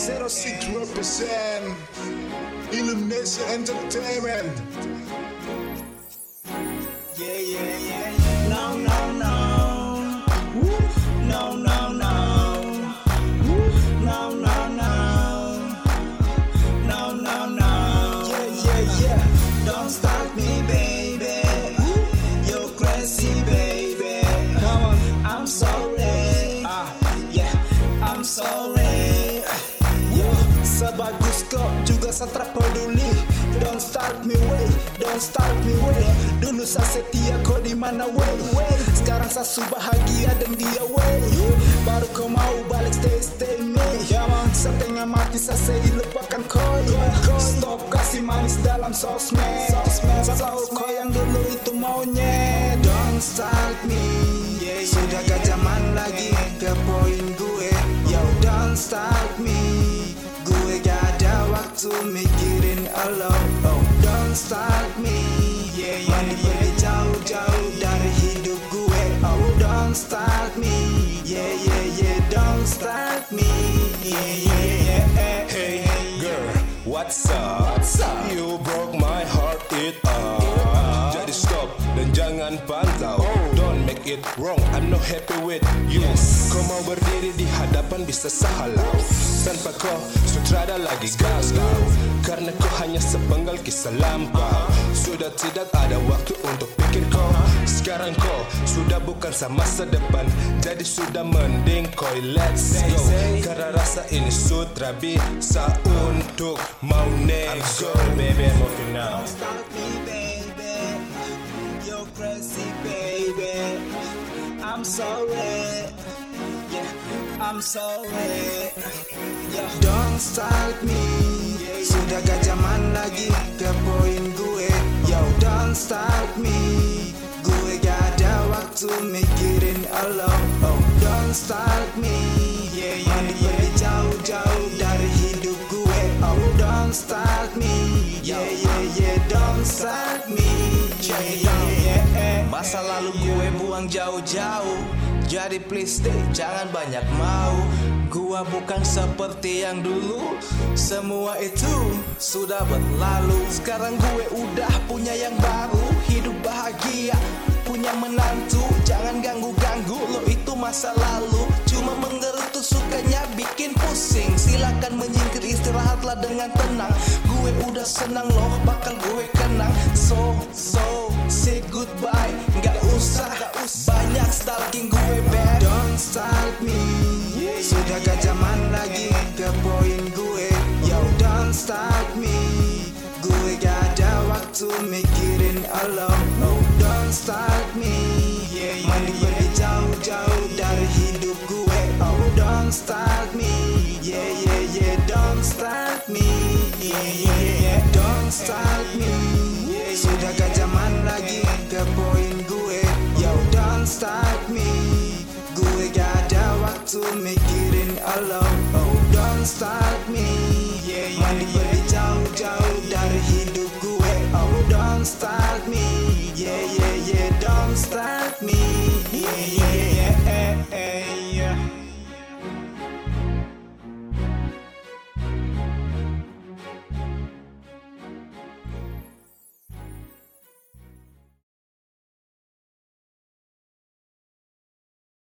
06 represent Illumination Entertainment. Yeah, yeah, yeah, juga setra peduli Don't start me way, don't start me way. Dulu saya setia kok di mana way? Sekarang saya su bahagia dan dia way. Baru kau mau balik stay stay me. Setengah mati saya say lupakan koi. Stop kasih manis dalam sosmed. Saya tahu kau yang dulu itu maunya. Don't start me Sudah gak zaman lagi ke poin gue. Yo don't start Don't start me. Mandi pergi jauh-jauh dari hidup gue. Oh don't start me. Yeah yeah yeah. Don't start me. Yeah yeah yeah. Hey girl, what's up? What's up? You it wrong, I'm not happy with you. Kau mau berdiri di hadapan bisa sahalau. Tanpa kau sutrada lagi galau. Karena kau hanya sepenggal kisah lampau. Sudah tidak ada waktu untuk pikir kau. Sekarang kau sudah bukan sama masa depan. Jadi sudah mending kau let's go. Karena rasa ini sutra bisa untuk mau next go. baby, I'm sorry. Yeah, I'm sorry. Yeah. Don't start me. Sudah gak zaman lagi ke poin gue. Yo, don't start me. Gue gak ada waktu mikirin lo. Oh, don't start me. Mandi pergi jauh-jauh dari hidup gue. Oh, don't start me. Yeah, yeah, yeah, don't start me. Yeah, yeah, yeah. Masa lalu gue buang jauh-jauh. Jadi please stay, jangan banyak mau. Gua bukan seperti yang dulu. Semua itu sudah berlalu. Sekarang gue udah punya yang baru. Hidup bahagia, punya menantu. Jangan ganggu-ganggu lo itu masa lalu. Cuma menggerutu sukanya bikin pusing. Silakan menyingkir istirahatlah dengan tenang. Gue udah senang loh, bakal gue kenang. So, so, say goodbye. Stalking gue back. Don't start me. Sudah gak zaman lagi ke gue. Yo, don't start me. Gue gak ada waktu mikirin lo. Oh, don't start me. Ada waktu mikirin lo. Oh, don't start me. Mandi pergi